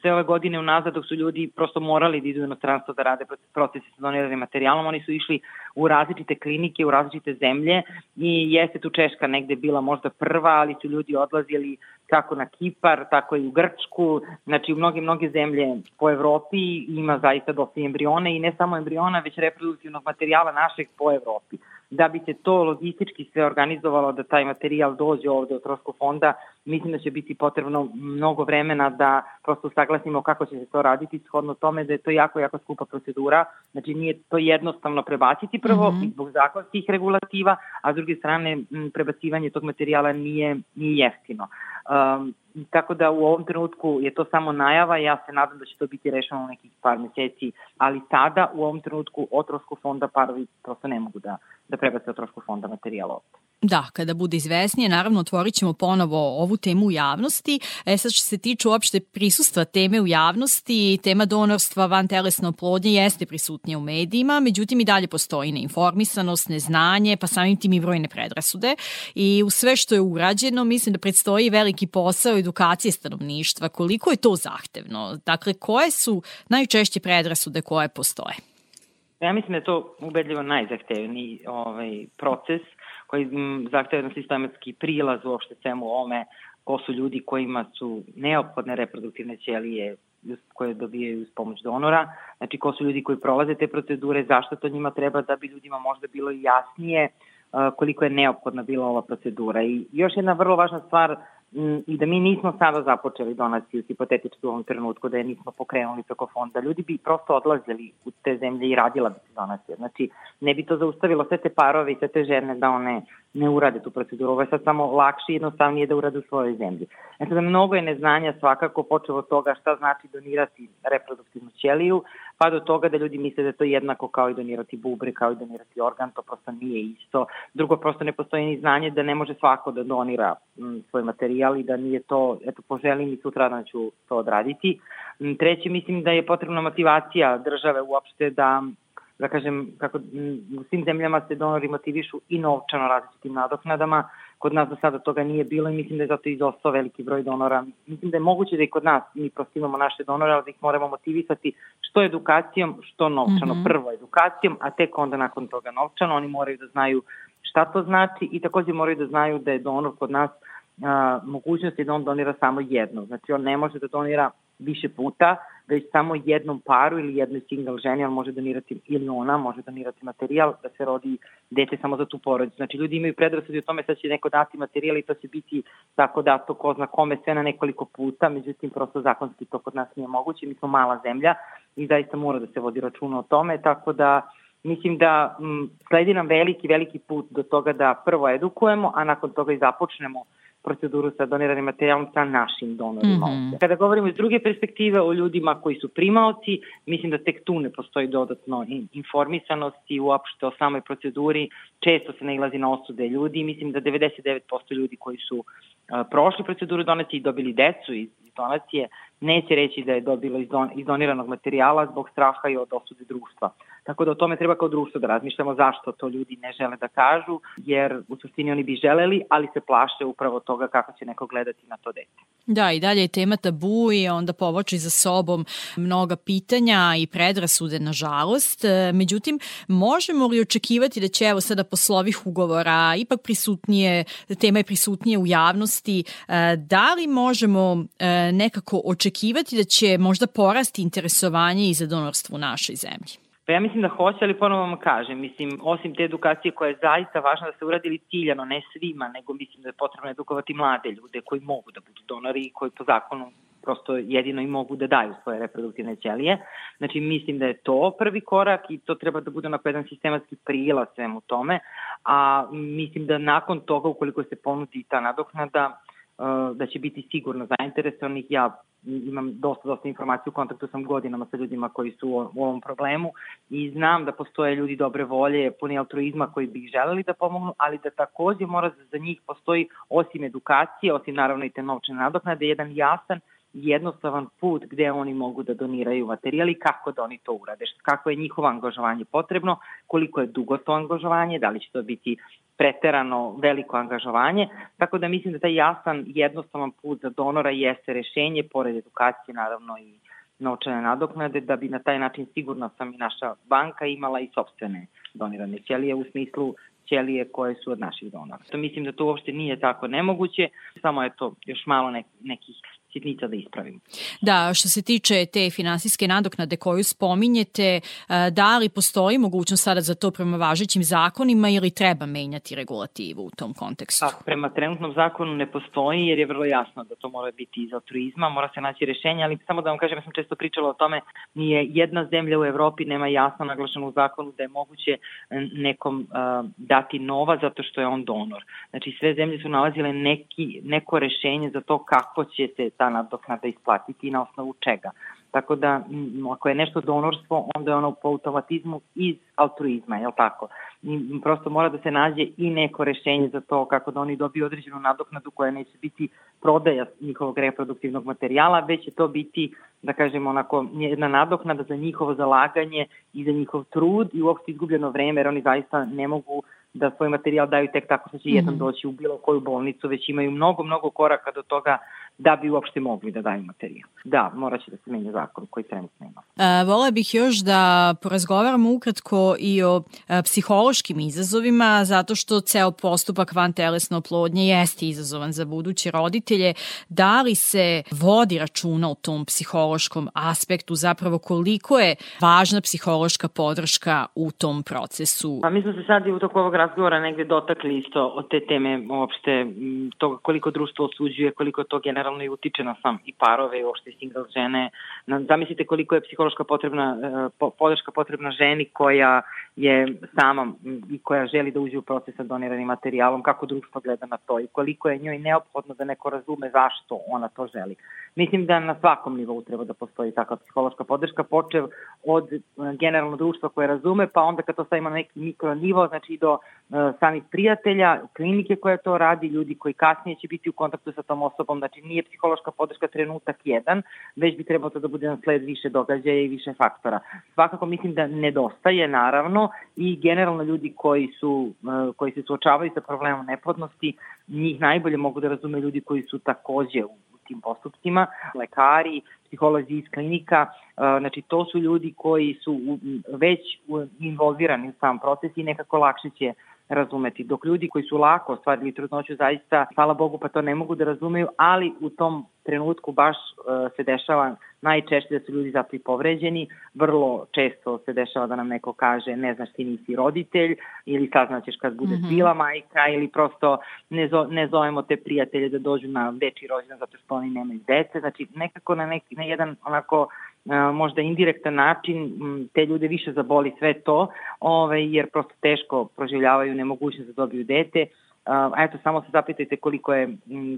Speaker 4: sve ove godine unazad dok su ljudi prosto morali da idu u inostranstvo da rade procese sa doniranim materijalom, oni su išli u različite klinike, u različite zemlje i jeste tu Češka negde bila možda prva, ali su ljudi odlazili kako na Kipar, tako i u Grčku, znači u mnoge, mnoge zemlje po Evropi ima zaista dosta embriona i ne samo embriona, već reproduktivnog materijala našeg po Evropi. Da bi se to logistički sve organizovalo da taj materijal dođe ovde od Troško fonda, mislim da će biti potrebno mnogo vremena da prosto saglasimo kako će se to raditi, shodno tome da je to jako, jako skupa procedura, znači nije to jednostavno prebaciti prvo mm -hmm. zbog zakonskih regulativa, a s druge strane prebacivanje tog materijala nije, nije jeftino. Um, tako da u ovom trenutku je to samo najava, ja se nadam da će to biti rešeno u nekih par meseci, ali sada u ovom trenutku od fonda parovi prosto ne mogu da, da prebace od fonda materijala ovde.
Speaker 1: Da, kada bude izvesnije, naravno otvorit ćemo ponovo ovu temu u javnosti. E sad što se tiče uopšte prisustva teme u javnosti, tema donorstva van telesne oplodnje jeste prisutnija u medijima, međutim i dalje postoji neinformisanost, neznanje, pa samim tim i brojne predrasude. I u sve što je urađeno, mislim da predstoji veliki posao edukacije stanovništva. Koliko je to zahtevno? Dakle, koje su najčešće predrasude koje postoje?
Speaker 4: Ja mislim da je to ubedljivo najzahtevniji ovaj, proces koji zahteva jedan sistematski prilaz uopšte svemu ome ko su ljudi kojima su neophodne reproduktivne ćelije koje dobijaju uz pomoć donora, znači ko su ljudi koji prolaze te procedure, zašto to njima treba da bi ljudima možda bilo jasnije koliko je neophodna bila ova procedura. I još jedna vrlo važna stvar i da mi nismo sada započeli donaciju hipotetički u ovom trenutku, da je nismo pokrenuli preko fonda, ljudi bi prosto odlazili u te zemlje i radila bi se donacija. Znači, ne bi to zaustavilo sve te parove i sve te žene da one ne urade tu proceduru. Ovo je sad samo lakše i jednostavnije da urade u svojoj zemlji. E sada, mnogo je neznanja svakako počeo od toga šta znači donirati reproduktivnu ćeliju, pa do toga da ljudi misle da to je jednako kao i donirati bubre, kao i donirati organ, to prosto nije isto. Drugo, prosto ne postoji ni znanje da ne može svako da donira m, svoj materijal i da nije to, eto, poželim i sutra da ću to odraditi. Treće, mislim da je potrebna motivacija države uopšte da da kažem, kako u svim zemljama se donori motivišu i novčano različitim nadoknadama, kod nas do sada toga nije bilo i mislim da je zato izostao veliki broj donora. Mislim da je moguće da i kod nas mi prosto imamo naše donore, ali da ih moramo motivisati što edukacijom, što novčano. Mm -hmm. Prvo edukacijom, a tek onda nakon toga novčano. Oni moraju da znaju šta to znači i takođe moraju da znaju da je donor kod nas a, mogućnosti da on donira samo jedno. Znači on ne može da donira više puta, već samo jednom paru ili jednoj single ženi, ali može donirati ili ona, može donirati materijal da se rodi dete samo za tu porodicu. Znači ljudi imaju predrasudi o tome sad će neko dati materijal i to će biti tako da to ko zna kome sve na nekoliko puta, međutim prosto zakonski to kod nas nije moguće, mi smo mala zemlja i zaista mora da se vodi računa o tome, tako da mislim da m, sledi nam veliki, veliki put do toga da prvo edukujemo, a nakon toga i započnemo proceduru sa doniranim materijalom sa našim donorima. Mm -hmm. Kada govorimo iz druge perspektive o ljudima koji su primaoci, mislim da tek tu ne postoji dodatno informisanosti uopšte o samoj proceduri. Često se nailazi na osude ljudi. Mislim da 99% ljudi koji su uh, prošli proceduru donacije i dobili decu iz donacije, neće reći da je dobilo iz, don, doniranog materijala zbog straha i od osude društva. Tako da o tome treba kao društvo da razmišljamo zašto to ljudi ne žele da kažu, jer u suštini oni bi želeli, ali se plaše upravo toga kako će neko gledati na to dete.
Speaker 1: Da, i dalje je tema tabu i onda povoči za sobom mnoga pitanja i predrasude, nažalost. E, međutim, možemo li očekivati da će evo sada posle ovih ugovora ipak prisutnije, tema je prisutnije u javnosti, e, da li možemo e, nekako očekivati da će možda porasti interesovanje i za donorstvo u našoj zemlji?
Speaker 4: Pa ja mislim da hoće, ali ponovo vam kažem, mislim, osim te edukacije koja je zaista važna da se uradili ciljano, ne svima, nego mislim da je potrebno edukovati mlade ljude koji mogu da budu donori i koji po zakonu prosto jedino i mogu da daju svoje reproduktivne ćelije. Znači, mislim da je to prvi korak i to treba da bude onako jedan sistematski prilaz svemu tome, a mislim da nakon toga, ukoliko se ponudi ta nadoknada, da će biti sigurno zainteresovanih. Ja imam dosta, dosta informacija, u kontaktu sam godinama sa ljudima koji su u, ovom problemu i znam da postoje ljudi dobre volje, puni altruizma koji bi želeli da pomognu, ali da takođe mora da za njih postoji osim edukacije, osim naravno i te novčane nadoknade, jedan jasan jednostavan put gde oni mogu da doniraju materijal i kako da oni to urade, kako je njihovo angažovanje potrebno, koliko je dugo to angažovanje, da li će to biti preterano veliko angažovanje, tako da mislim da taj jasan, jednostavan put za donora jeste rešenje, pored edukacije naravno i novčane nadoknade, da bi na taj način sigurno sam i naša banka imala i sobstvene donirane ćelije u smislu ćelije koje su od naših donora. To mislim da to uopšte nije tako nemoguće, samo je to još malo nek, nekih sitnica da ispravimo.
Speaker 1: Da, što se tiče te finansijske nadoknade koju spominjete, e, da li postoji mogućnost sada za to prema važećim zakonima ili treba menjati regulativu u tom kontekstu?
Speaker 4: Pa, prema trenutnom zakonu ne postoji jer je vrlo jasno da to mora biti iz altruizma, mora se naći rešenje, ali samo da vam kažem, ja sam često pričala o tome, nije jedna zemlja u Evropi nema jasno naglašeno u zakonu da je moguće e, nekom uh, dati nova zato što je on donor. Znači sve zemlje su nalazile neki, neko rešenje za to kako će se ta nadoknada isplatiti i na osnovu čega. Tako da, ako je nešto donorstvo, onda je ono po automatizmu iz altruizma, je li tako? I prosto mora da se nađe i neko rešenje za to kako da oni dobiju određenu nadoknadu koja neće biti prodaja njihovog reproduktivnog materijala, već će to biti, da kažemo, onako, jedna nadoknada za njihovo zalaganje i za njihov trud i uopšte izgubljeno vreme, jer oni zaista ne mogu da svoj materijal daju tek tako što će jednom -hmm. doći u bilo koju bolnicu, već imaju mnogo, mnogo koraka do toga da bi uopšte mogli da daju materijal. Da, morat će da se menja zakon koji trenutno ima.
Speaker 1: E, Vola bih još da porazgovaramo ukratko i o e, psihološkim izazovima, zato što ceo postupak van telesne oplodnje jeste izazovan za buduće roditelje. Da li se vodi računa u tom psihološkom aspektu, zapravo koliko je važna psihološka podrška u tom procesu?
Speaker 4: Pa mi smo se sad i u toku ovog razgovora negde dotakli isto od te teme uopšte toga koliko društvo osuđuje, koliko to generalno generalno i utiče na sam i parove i uopšte single žene. Zamislite koliko je psihološka potrebna, e, podrška potrebna ženi koja je sama i koja želi da uđe u proces sa doniranim materijalom, kako društvo gleda na to i koliko je njoj neophodno da neko razume zašto ona to želi. Mislim da na svakom nivou treba da postoji takva psihološka podrška, počev od e, generalno društva koje razume, pa onda kad to stavimo na neki mikro nivo, znači do uh, samih prijatelja, klinike koja to radi, ljudi koji kasnije će biti u kontaktu sa tom osobom, znači nije psihološka podrška trenutak jedan, već bi trebalo to da bude na sled više događaja i više faktora. Svakako mislim da nedostaje, naravno, i generalno ljudi koji su uh, koji se suočavaju sa problemom neplodnosti, njih najbolje mogu da razume ljudi koji su takođe u tim postupcima, lekari, psiholozi iz klinika, znači to su ljudi koji su već involvirani u sam proces i nekako lakše će razumeti. Dok ljudi koji su lako ostvarili trudnoću zaista, hvala Bogu, pa to ne mogu da razumeju, ali u tom trenutku baš uh, se dešava najčešće da su ljudi zato i povređeni. Vrlo često se dešava da nam neko kaže ne znaš ti nisi roditelj ili saznaćeš kad budeš mm -hmm. bila majka ili prosto ne, zo, ne zovemo te prijatelje da dođu na veći rođendan zato što oni nemaju dece. Znači nekako na, neki, na jedan onako možda indirektan način te ljude više zaboli sve to, ovaj, jer prosto teško proživljavaju nemogućnost da dobiju dete. A eto, samo se zapitajte koliko je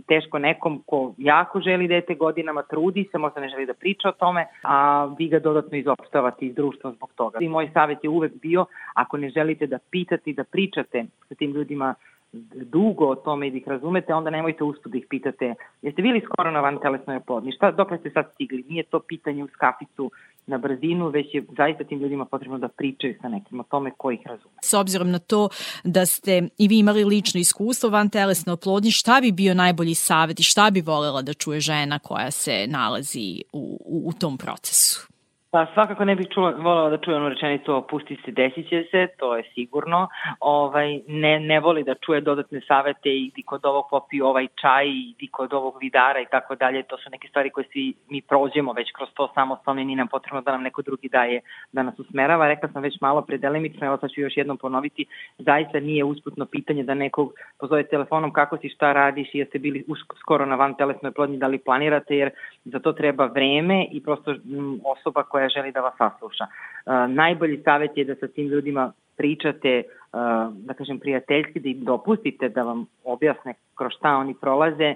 Speaker 4: teško nekom ko jako želi dete godinama, trudi se, možda ne želi da priča o tome, a vi ga dodatno izopštavate iz društva zbog toga. I moj savjet je uvek bio, ako ne želite da pitate i da pričate sa tim ljudima dugo o tome i da ih razumete, onda nemojte uspud da ih pitate jeste bili skoro na van telesnoj oplodni, šta, dok ste sad stigli? Nije to pitanje u skaficu na brzinu, već je zaista tim ljudima potrebno da pričaju sa nekim o tome ko ih razume.
Speaker 1: S obzirom na to da ste i vi imali lično iskustvo van telesne oplodnje, šta bi bio najbolji savet i šta bi volela da čuje žena koja se nalazi u, u, u tom procesu?
Speaker 4: Pa svakako ne bih čula, volala da čuje onu rečenicu opusti se, desit će se, to je sigurno. Ovaj, ne, ne voli da čuje dodatne savete i di kod ovog popi ovaj čaj i di kod ovog vidara i tako dalje. To su neke stvari koje svi mi prođemo već kroz to samostalno i nije nam potrebno da nam neko drugi daje da nas usmerava. Rekla sam već malo predelimično, evo sad ću još jednom ponoviti, zaista nije usputno pitanje da nekog pozove telefonom kako si, šta radiš i jeste bili skoro na van telesnoj plodnji, da li planirate, jer za to treba vreme i prosto osoba koja koja želi da vas sasluša. Uh, najbolji savjet je da sa tim ljudima pričate, uh, da kažem, prijateljski, da im dopustite da vam objasne kroz šta oni prolaze,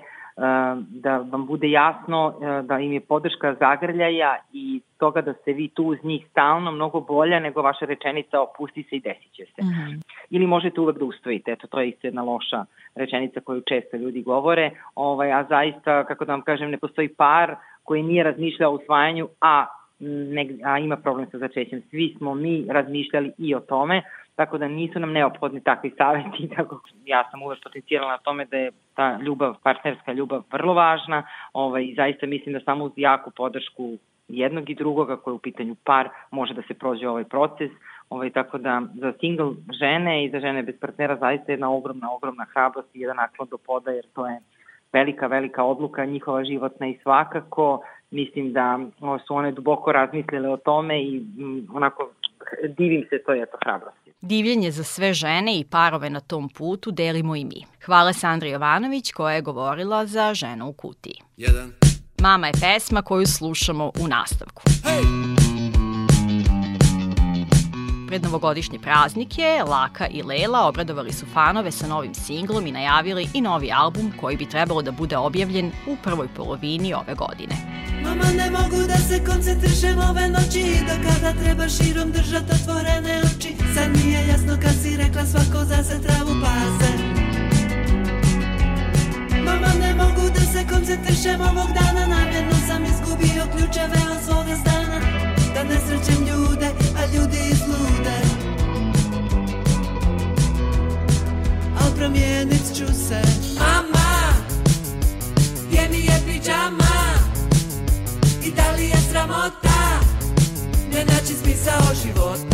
Speaker 4: da vam bude jasno da im je podrška zagrljaja i toga da ste vi tu uz njih stalno mnogo bolja nego vaša rečenica opusti se i desit će se. Mm -hmm. Ili možete uvek da ustojite, eto to je isto jedna loša rečenica koju često ljudi govore, ovaj, a zaista, kako da vam kažem, ne postoji par koji nije razmišljao o usvajanju, a, ne, a ima problem sa začećem. Svi smo mi razmišljali i o tome, tako da nisu nam neophodni takvi saveti, tako ja sam uvek potencijala na tome da je ta ljubav, partnerska ljubav vrlo važna ovaj, i zaista mislim da samo uz jaku podršku jednog i drugoga koji je u pitanju par može da se prođe ovaj proces, ovaj, tako da za single žene i za žene bez partnera zaista jedna ogromna, ogromna hrabrost i jedan naklon do poda jer to je velika, velika odluka njihova životna i svakako mislim da su one duboko razmislile o tome i m, onako divim se toj eto hrabrosti.
Speaker 1: Divljenje za sve žene i parove na tom putu delimo i mi. Hvala Sandri Jovanović koja je govorila za ženu u kutiji. Jedan. Mama je pesma koju slušamo u nastavku. Hey! Pred novogodišnje praznike, Laka i Lela obradovali su fanove sa novim singlom i najavili i novi album koji bi trebalo da bude objavljen u prvoj polovini ove godine.
Speaker 8: Mama, ne mogu da se koncentrišem ove noći do kada treba širom držat otvorene oči. Sad mi je jasno kad si rekla svako za se travu pase Mama, ne mogu da se koncentrišem ovog dana Namjerno sam izgubio ključeve od svoga stana. Da ne srećem ljude, a ljudi izlude Promijenit ću se. Mama, gdje mi je pijama I da li je sramota Ne naći smisao života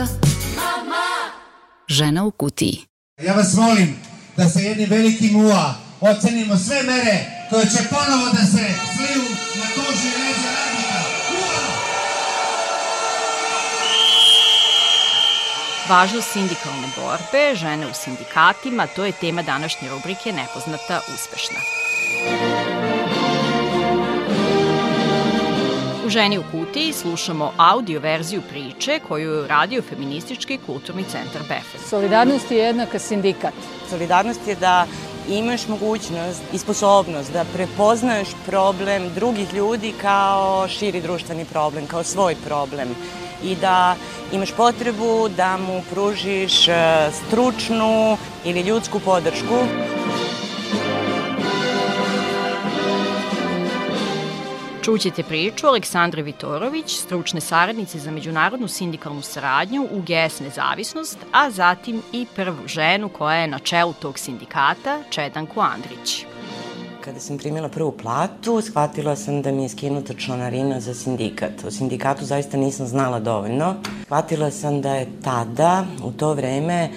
Speaker 6: Nepoznata
Speaker 8: Mama
Speaker 6: Žena u kutiji
Speaker 9: Ja vas molim da sa jednim velikim ua ocenimo sve mere koje će ponovo da se sliju na koži leđa radnika.
Speaker 1: Važnost sindikalne borbe, žene u sindikatima, to je tema današnje rubrike Nepoznata uspešna. U Ženi u kutiji slušamo audio verziju priče koju je uradio Feministički kulturni centar BEFEN.
Speaker 5: Solidarnost je jednaka sindikat.
Speaker 10: Solidarnost je da imaš mogućnost i sposobnost da prepoznaješ problem drugih ljudi kao širi društveni problem, kao svoj problem i da imaš potrebu da mu pružiš e, stručnu ili ljudsku podršku.
Speaker 1: Čućete priču Aleksandre Vitorović, stručne saradnice za međunarodnu sindikalnu saradnju u GS Nezavisnost, a zatim i prvu ženu koja je na čelu tog sindikata, Čedanku Andrić.
Speaker 10: Kada sam primila prvu platu, shvatila sam da mi je skinuta članarina za sindikat. O sindikatu zaista nisam znala dovoljno. Shvatila sam da je tada, u to vreme,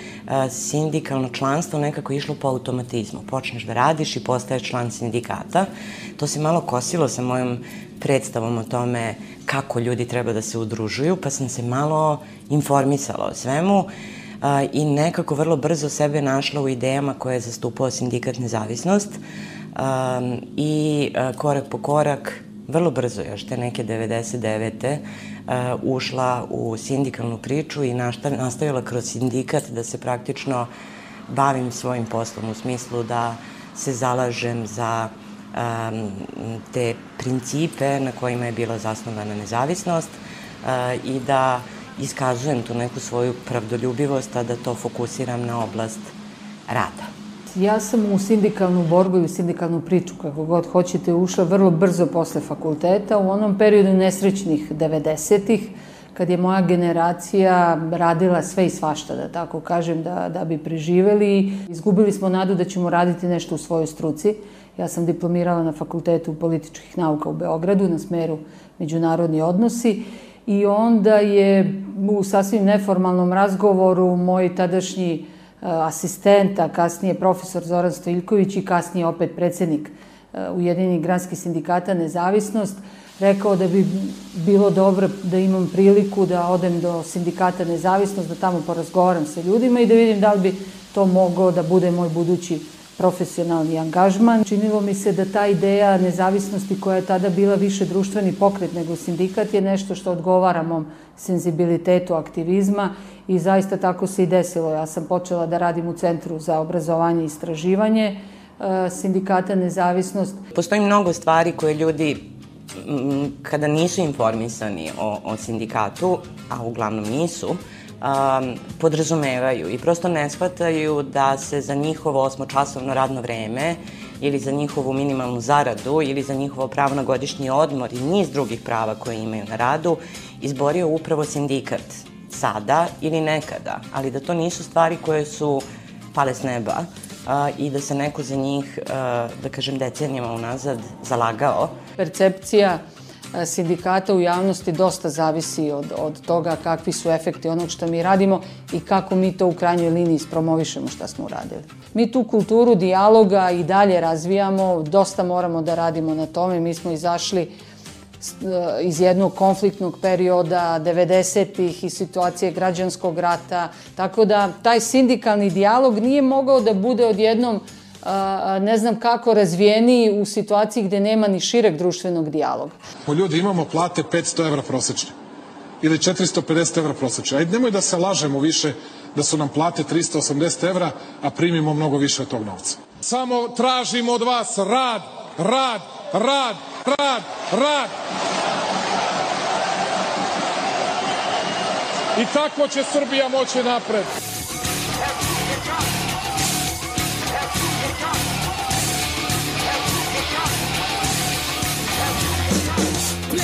Speaker 10: sindikalno članstvo nekako išlo po automatizmu. Počneš da radiš i postaješ član sindikata. To se malo kosilo sa mojom predstavom o tome kako ljudi treba da se udružuju, pa sam se malo informisala o svemu i nekako vrlo brzo sebe našla u idejama koje je zastupao sindikat Nezavisnost um, i uh, korak po korak, vrlo brzo još te neke 99. Uh, ušla u sindikalnu priču i nastavila kroz sindikat da se praktično bavim svojim poslom u smislu da se zalažem za um, te principe na kojima je bila zasnovana nezavisnost uh, i da iskazujem tu neku svoju pravdoljubivost, a da to fokusiram na oblast rada.
Speaker 5: Ja sam u sindikalnu borbu i u sindikalnu priču, kako god hoćete, ušla vrlo brzo posle fakulteta, u onom periodu nesrećnih 90-ih, kad je moja generacija radila sve i svašta, da tako kažem, da, da bi preživeli. Izgubili smo nadu da ćemo raditi nešto u svojoj struci. Ja sam diplomirala na Fakultetu političkih nauka u Beogradu na smeru međunarodni odnosi i onda je u sasvim neformalnom razgovoru moj tadašnji asistent, a kasnije profesor Zoran Stojilković i kasnije opet predsednik Ujedinjenih granskih sindikata Nezavisnost, rekao da bi bilo dobro da imam priliku da odem do sindikata Nezavisnost, da tamo porazgovaram sa ljudima i da vidim da li bi to mogao da bude moj budući profesionalni angažman. Činilo mi se da ta ideja nezavisnosti koja je tada bila više društveni pokret nego sindikat je nešto što odgovara mom senzibilitetu aktivizma i zaista tako se i desilo. Ja sam počela da radim u Centru za obrazovanje i istraživanje e, sindikata Nezavisnost.
Speaker 10: Postoji mnogo stvari koje ljudi kada nisu informisani o, o sindikatu, a uglavnom nisu, um, podrazumevaju i prosto ne shvataju da se za njihovo osmočasovno radno vreme ili za njihovu minimalnu zaradu ili za njihovo pravo na godišnji odmor i niz drugih prava koje imaju na radu izborio upravo sindikat sada ili nekada, ali da to nisu stvari koje su pale s neba a, i da se neko za njih, a, da kažem, decenijama unazad zalagao.
Speaker 5: Percepcija sindikata u javnosti dosta zavisi od, od toga kakvi su efekti onog što mi radimo i kako mi to u krajnjoj liniji spromovišemo šta smo uradili. Mi tu kulturu dijaloga i dalje razvijamo, dosta moramo da radimo na tome. Mi smo izašli e, iz jednog konfliktnog perioda 90-ih i situacije građanskog rata, tako da taj sindikalni dijalog nije mogao da bude odjednom ne znam kako razvijeni u situaciji gde nema ni šireg društvenog dijaloga.
Speaker 11: Po ljudi imamo plate 500 evra prosečne ili 450 evra prosečne. Ajde, nemoj da se lažemo više da su nam plate 380 evra, a primimo mnogo više od tog novca. Samo tražimo od vas rad, rad, rad, rad, rad. I tako će Srbija moći napred.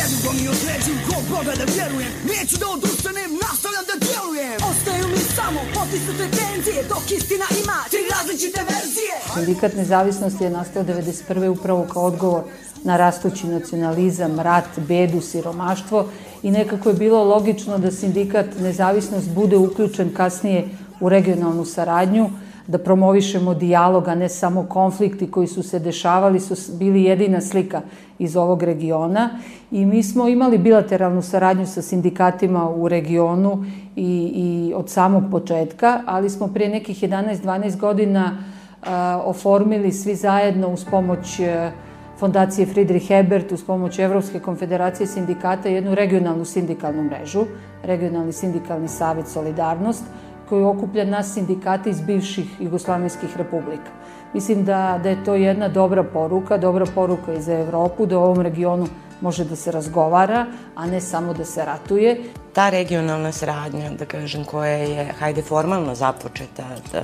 Speaker 8: Predugom mi određuju kog Boga da vjerujem. Neću da odustanem, nastavljam da djelujem. Ostaju mi samo potisnute tenzije Dok istina ima tri različite verzije.
Speaker 5: Sindikat nezavisnosti je nastao 1991. upravo kao odgovor na rastući nacionalizam, rat, bedu, siromaštvo i nekako je bilo logično da sindikat nezavisnost bude uključen kasnije u regionalnu saradnju, da promovišemo dijalog, a ne samo konflikti koji su se dešavali, su bili jedina slika iz ovog regiona. I mi smo imali bilateralnu saradnju sa sindikatima u regionu i, i od samog početka, ali smo prije nekih 11-12 godina a, oformili svi zajedno uz pomoć a, Fondacije Friedrich Ebert uz pomoć Evropske konfederacije sindikata jednu regionalnu sindikalnu mrežu, regionalni sindikalni savet Solidarnost, koji okuplja nas sindikate iz bivših Jugoslavijskih republika. Mislim da, da je to jedna dobra poruka, dobra poruka i za Evropu, da u ovom regionu može da se razgovara, a ne samo da se ratuje.
Speaker 10: Ta regionalna saradnja, da kažem, koja je, hajde, formalno započeta da,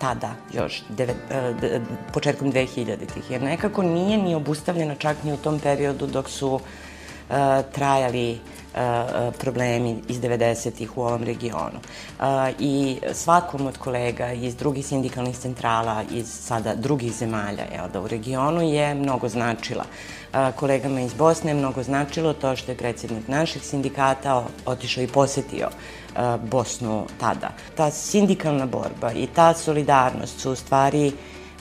Speaker 10: tada, još deve, da, početkom 2000-ih, jer nekako nije ni obustavljena čak ni u tom periodu dok su uh, trajali problemi iz 90-ih u ovom regionu. I svakom od kolega iz drugih sindikalnih centrala, iz sada drugih zemalja jel, da u regionu je mnogo značila. Kolegama iz Bosne je mnogo značilo to što je predsednik naših sindikata otišao i posetio Bosnu tada. Ta sindikalna borba i ta solidarnost su u stvari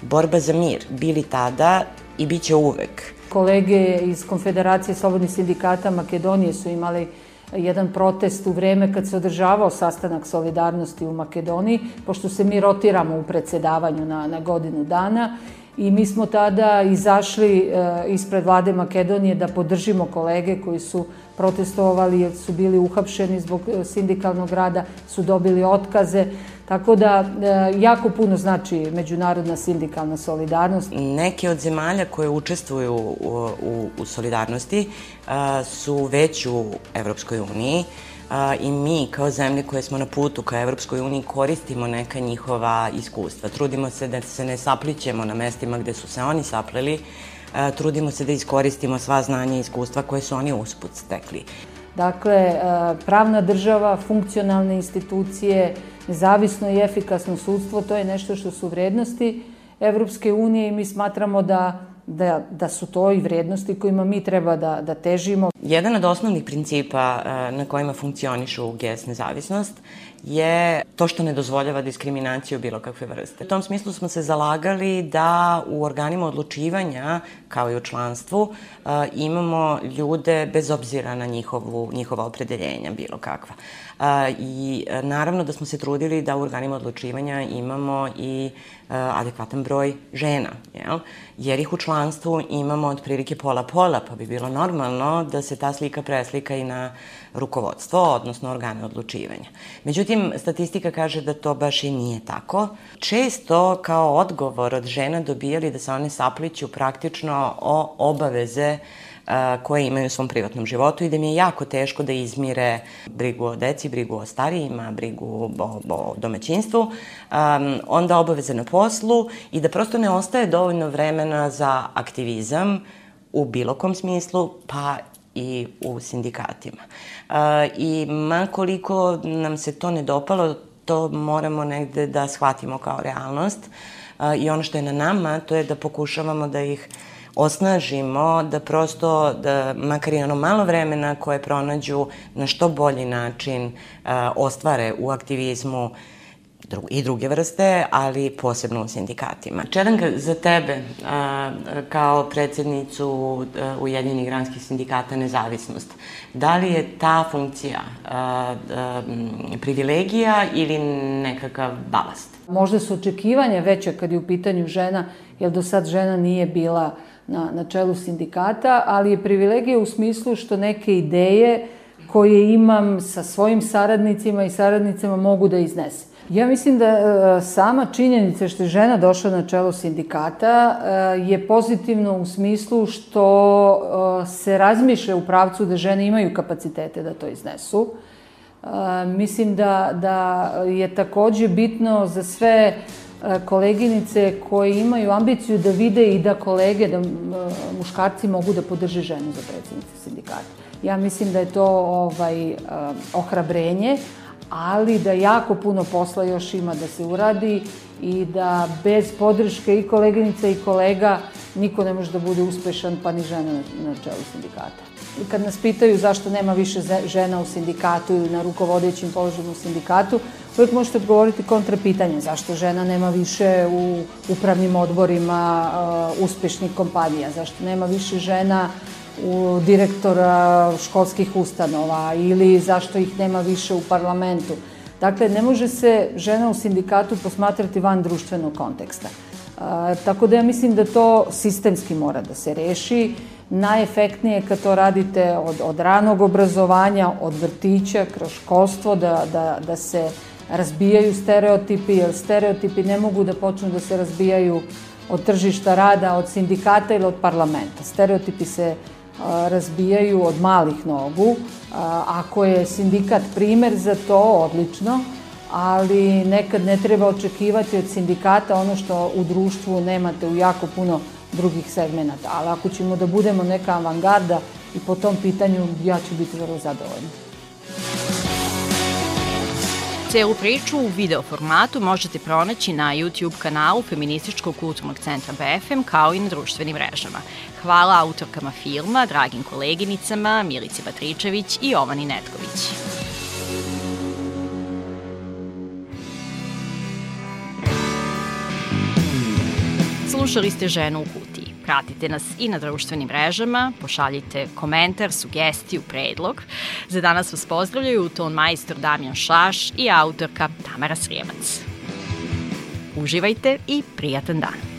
Speaker 10: borba za mir. Bili tada i bit će uvek.
Speaker 5: Kolege iz Konfederacije slobodnih sindikata Makedonije su imali jedan protest u vreme kad se održavao sastanak solidarnosti u Makedoniji, pošto se mi rotiramo u predsedavanju na, na godinu dana i mi smo tada izašli e, ispred vlade Makedonije da podržimo kolege koji su protestovali jer su bili uhapšeni zbog e, sindikalnog rada, su dobili otkaze. Tako da e, jako puno znači međunarodna sindikalna solidarnost.
Speaker 10: Neke od zemalja koje učestvuju u, u, u solidarnosti a, su već u Evropskoj uniji a, i mi kao zemlje koje smo na putu ka Evropskoj uniji koristimo neka njihova iskustva. Trudimo se da se ne saplićemo na mestima gde su se oni sapleli, a, trudimo se da iskoristimo sva znanja i iskustva koje su oni usput stekli.
Speaker 5: Dakle, pravna država, funkcionalne institucije, nezavisno i efikasno sudstvo, to je nešto što su vrednosti Evropske unije i mi smatramo da da, da su to i vrednosti kojima mi treba da, da težimo.
Speaker 10: Jedan od osnovnih principa na kojima funkcionišu GES nezavisnost je to što ne dozvoljava diskriminaciju bilo kakve vrste. U tom smislu smo se zalagali da u organima odlučivanja, kao i u članstvu, imamo ljude bez obzira na njihovu, njihova opredeljenja bilo kakva. I naravno da smo se trudili da u organima odlučivanja imamo i adekvatan broj žena, jel? jer ih u članstvu imamo otprilike pola-pola, pa bi bilo normalno da se ta slika preslika i na rukovodstvo, odnosno organe odlučivanja. Međutim, statistika kaže da to baš i nije tako. Često kao odgovor od žena dobijali da se one sapliću praktično o obaveze koje imaju u svom privatnom životu i da mi je jako teško da izmire brigu o deci, brigu o starijima, brigu o, o domaćinstvu, um, onda obaveze na poslu i da prosto ne ostaje dovoljno vremena za aktivizam u bilo kom smislu, pa i u sindikatima. Uh, I makoliko nam se to ne dopalo, to moramo negde da shvatimo kao realnost. Uh, I ono što je na nama, to je da pokušavamo da ih osnažimo, da prosto, da makar i ono malo vremena koje pronađu na što bolji način uh, ostvare u aktivizmu i druge vrste, ali posebno u sindikatima. Čedanka, za tebe, a, kao predsednicu Ujedinih granskih sindikata Nezavisnost, da li je ta funkcija a, a, privilegija ili nekakav balast?
Speaker 5: Možda su očekivanja veće kad je u pitanju žena, jer do sad žena nije bila na, na čelu sindikata, ali je privilegija u smislu što neke ideje koje imam sa svojim saradnicima i saradnicama mogu da iznesem. Ja mislim da e, sama činjenica što je žena došla na čelo sindikata e, je pozitivno u smislu što e, se razmišlja u pravcu da žene imaju kapacitete da to iznesu. Mislim da, da je takođe bitno za sve koleginice koje imaju ambiciju da vide i da kolege, da muškarci mogu da podrže ženu za predsednice sindikata. Ja mislim da je to ovaj, ohrabrenje, ali da jako puno posla još ima da se uradi i da bez podrške i koleginica i kolega niko ne može da bude uspešan, pa ni žena na čelu sindikata. Kad nas pitaju zašto nema više žena u sindikatu ili na rukovodećim položajima u sindikatu, uvijek možete odgovoriti kontra pitanje zašto žena nema više u upravnim odborima uh, uspešnih kompanija, zašto nema više žena u direktora školskih ustanova ili zašto ih nema više u parlamentu. Dakle, ne može se žena u sindikatu posmatrati van društvenog konteksta. A, tako da ja mislim da to sistemski mora da se reši. Najefektnije kad to radite od, od ranog obrazovanja, od vrtića, kroz školstvo, da, da, da se razbijaju stereotipi, jer stereotipi ne mogu da počnu da se razbijaju od tržišta rada, od sindikata ili od parlamenta. Stereotipi se razbijaju od malih nogu. Ako je sindikat primer za to, odlično, ali nekad ne treba očekivati od sindikata ono što u društvu nemate u jako puno drugih segmenta. Ali ako ćemo da budemo neka avangarda i po tom pitanju ja ću biti vrlo zadovoljna.
Speaker 1: Celu priču u video formatu možete pronaći na YouTube kanalu Feminističkog kulturnog centra BFM kao i na društvenim mrežama. Hvala autorkama filma, dragim koleginicama Milici Batričević i Jovani Netković. Slušali ste Ženu u kutiji. Pratite nas i na društvenim mrežama, pošaljite komentar, sugestiju, predlog. Za danas vas pozdravljaju ton majstor Damjan Šaš i autorka Tamara Srijemac. Uživajte i prijatan dan!